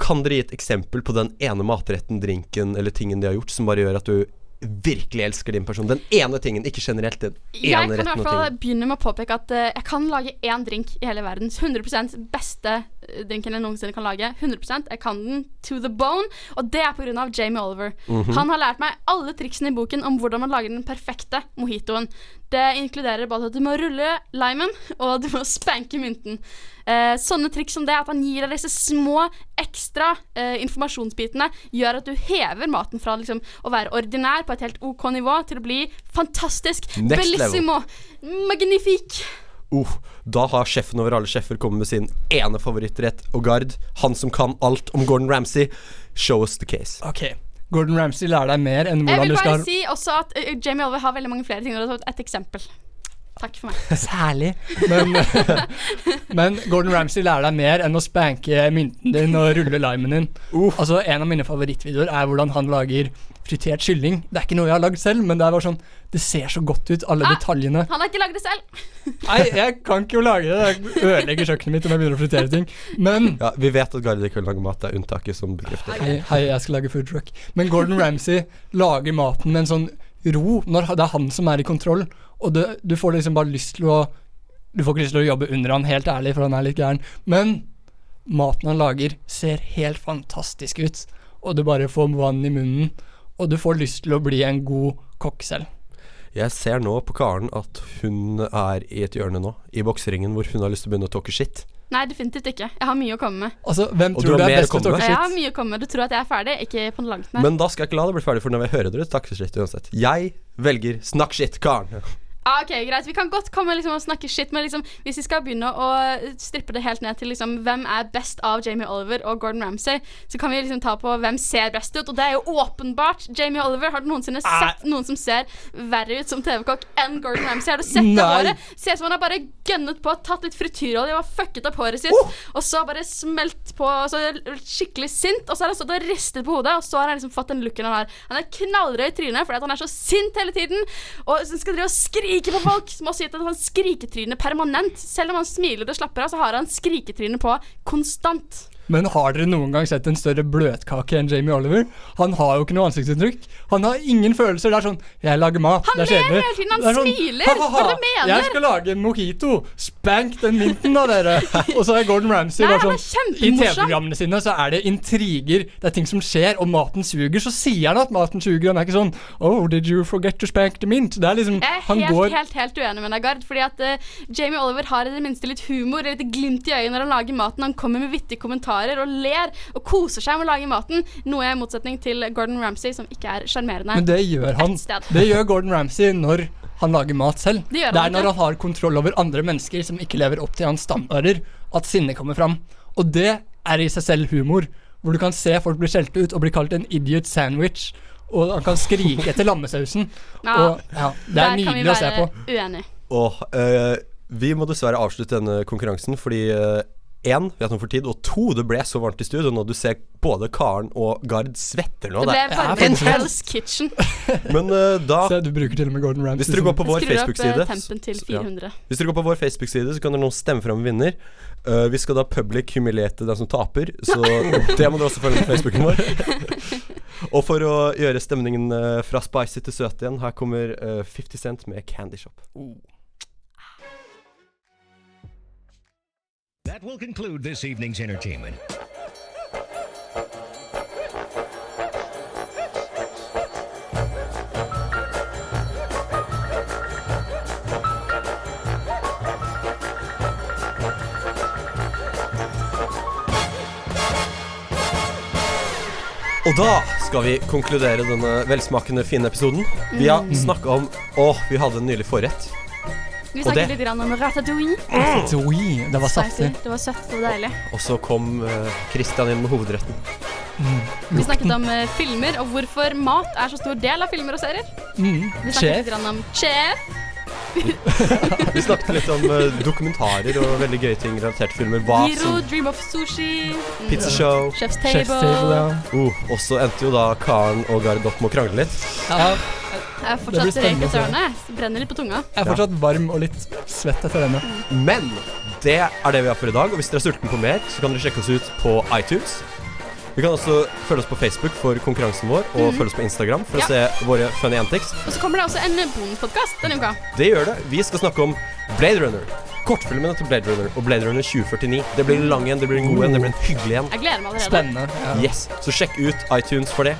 Kan dere gi et eksempel på den ene matretten, drinken eller tingen de har gjort, som bare gjør at du virkelig elsker din person? Den ene tingen, ikke generelt. Den Jeg ene kan i hvert fall begynne med å påpeke at uh, jeg kan lage én drink i hele verden. 100 beste eh, drinken jeg noensinne kan lage. 100% Jeg kan den to the bone, og det er pga. Jamie Oliver. Mhm. Han har lært meg alle triksene i boken om hvordan man lager den perfekte mojitoen. Det inkluderer både at du må rulle limen, og du må spanke mynten. Eh, sånne triks som det, at han gir deg disse små ekstra eh, informasjonsbitene, gjør at du hever maten fra liksom, å være ordinær på et helt OK nivå til å bli fantastisk. Next level. Bellissimo. Magnifique. Uh, da har sjefen over alle sjefer kommet med sin ene favorittrett. Og Gard, han som kan alt om Gordon Ramsay, show us the case. Ok, Gordon Ramsay lærer deg mer enn Jeg vil bare si også at uh, Jamie Oliver har veldig mange flere ting. og Et eksempel. Takk for meg. Særlig. Men, men Gordon Ramsay lærer deg mer enn å spanke mynten din og rulle limen din. Altså En av mine favorittvideoer er hvordan han lager fritert kylling. Det er ikke noe jeg har lagd selv, men det er bare sånn Det ser så godt ut, alle detaljene. Han har ikke lagd det selv. Nei, jeg kan ikke jo lage det. Jeg ødelegger kjøkkenet mitt om jeg begynner å fritere ting. Men Ja, Vi vet at Gard ikke kan lage mat. Det er unntaket som bekrefter. Hei, hei, jeg skal lage food truck. Men Gordon Ramsay lager maten med en sånn ro, når det er han som er i kontroll. Og det, du får liksom bare lyst til å Du får ikke lyst til å jobbe under han, helt ærlig, for han er litt gæren. Men maten han lager, ser helt fantastisk ut. Og du bare får vann i munnen. Og du får lyst til å bli en god kokk selv. Jeg ser nå på Karen at hun er i et hjørne nå, i bokseringen, hvor hun har lyst til å begynne å talke shit. Nei, definitivt ikke. Jeg har mye å komme med. Altså, hvem Og tror du er best til å talke shit? Jeg har mye å komme med. Du tror at jeg er ferdig? Ikke på langt nær. Men da skal jeg ikke la det bli ferdig, for når jeg hører dere takke shit uansett. Jeg velger snakk shit, Karen. Ah, ok, greit. Vi kan godt komme liksom og snakke shit, men liksom, hvis vi skal begynne å strippe det helt ned til liksom, hvem er best av Jamie Oliver og Gordon Ramsay, så kan vi liksom ta på hvem ser best ut, og det er jo åpenbart Jamie Oliver. Har du noensinne sett noen som ser verre ut som TV-kokk enn Gordon Ramsay? Har du sett det Nei. håret? Ser ut som han har bare gønnet på, tatt litt frityrolje og fucket opp håret sitt, og så bare smelt på, og så skikkelig sint, og så har han stått og ristet på hodet, og så har han liksom fått den looken han har. Han er knallrød i trynet fordi at han er så sint hele tiden, og skal drive og skrike på folk, som også gitt at han skriketryne permanent. Selv om han smiler og slapper av, så har han skriketryne på konstant. Men har dere noen gang sett en større bløtkake enn Jamie Oliver? Han har jo ikke noe ansiktsuttrykk. Han har ingen følelser. Det er sånn 'Jeg lager mat'. Han det er ler hele tiden, han Det er sånn, smiler. «Ha, ha, ha, du mener?» Jeg skal lage en mojito. Spank den minten da, dere. Og så er Gordon Ramsay bare sånn I. TV-programmene sine så er det intriger, det er ting som skjer, og maten suger. Så sier han at maten suger. Han er ikke sånn 'Oh, did you forget to spank the mint?' Det er liksom Jeg er Han helt, går helt, helt uenig med deg, Gard. Fordi at uh, Jamie Oliver har i det minste litt humor, litt glimt i øyet når han lager maten. Han kommer med vittige kommentarer og ler og koser seg med å lage maten. Noe i motsetning til Gordon Ramsay, som ikke er sjarmerende. Men det gjør han. Det gjør Gordon Ramsay når han lager mat selv. Det gjør det er når han har kontroll over andre mennesker som ikke lever opp til hans standarder, at sinnet kommer fram. Og det er i seg selv humor. Hvor du kan se folk bli skjelt ut og bli kalt en idiot sandwich. Og han kan skrike etter lammesausen. Ja, og ja, Det er Der kan vi nydelig å se på. være uenige. Og uh, vi må dessverre avslutte denne konkurransen fordi Én, vi har tom for tid, og to, det ble så varmt i studio nå. Du ser både Karen og Gard svetter nå. Det ble bare intenst. Hell's Kitchen. Men uh, da Se, du bruker til og med Gordon Ramsay. Hvis dere går på vår eh, Facebook-side ja. Hvis dere går på vår Facebook-side, så kan dere nå stemme fram vinner. Uh, vi skal da public humiliate den som taper, så det må dere også følge på Facebooken vår. Og for å gjøre stemningen uh, fra spicy til søt igjen, her kommer eh, 50 Cent med Candy Shop. That will conclude this evening's entertainment. Og da skal vi konkludere denne velsmakende, fine episoden. Vi har Mm. snakka om Å, vi hadde en nylig forrett. Vi det- snakket litt grann om ratatouille. Ratatouille, det var saftig. Det var søtt og deilig. Og så kom eh, Christian inn med hovedretten. Vi snakket om eh, filmer og hvorfor mat er så stor del av filmer og serier. Mm. Vi snakket Chef. litt grann om Chef. Vi snakket litt om eh, dokumentarer og veldig gøye ting relatert til filmer. Hva Giro, som Dream of Sushi. mm, Pizza Show. Chef's Table. Oh, og så endte jo da Karen og Gard opp med å krangle litt. Ja, Jeg er fortsatt røyk etter ørene. Brenner litt på tunga. jeg er fortsatt varm og litt svett etter denne. Men det er det vi har for i dag. Og hvis dere er sulten på mer, så kan dere sjekke oss ut på iTunes. Vi kan også følge oss på Facebook for konkurransen vår, og mm. følge oss på Instagram for Ja. å se våre funny antics. Og så kommer det også en bonuspodkast denne uka. Det gjør det. Vi skal snakke om Blade Runner. Kortfilmene til Blade Runner og Blade Runner 2049. Det blir en lang en, det blir en god en, det blir en hyggelig en. Jeg gleder meg allerede. Spennende. Ja. Yes, Så sjekk ut iTunes for det,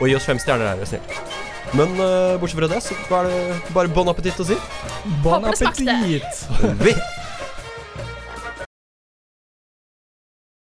og gi oss fem stjerner der, vær snill. Men eh, bortsett fra det, så er det bare bon appétit å si. Bon appétit! Vi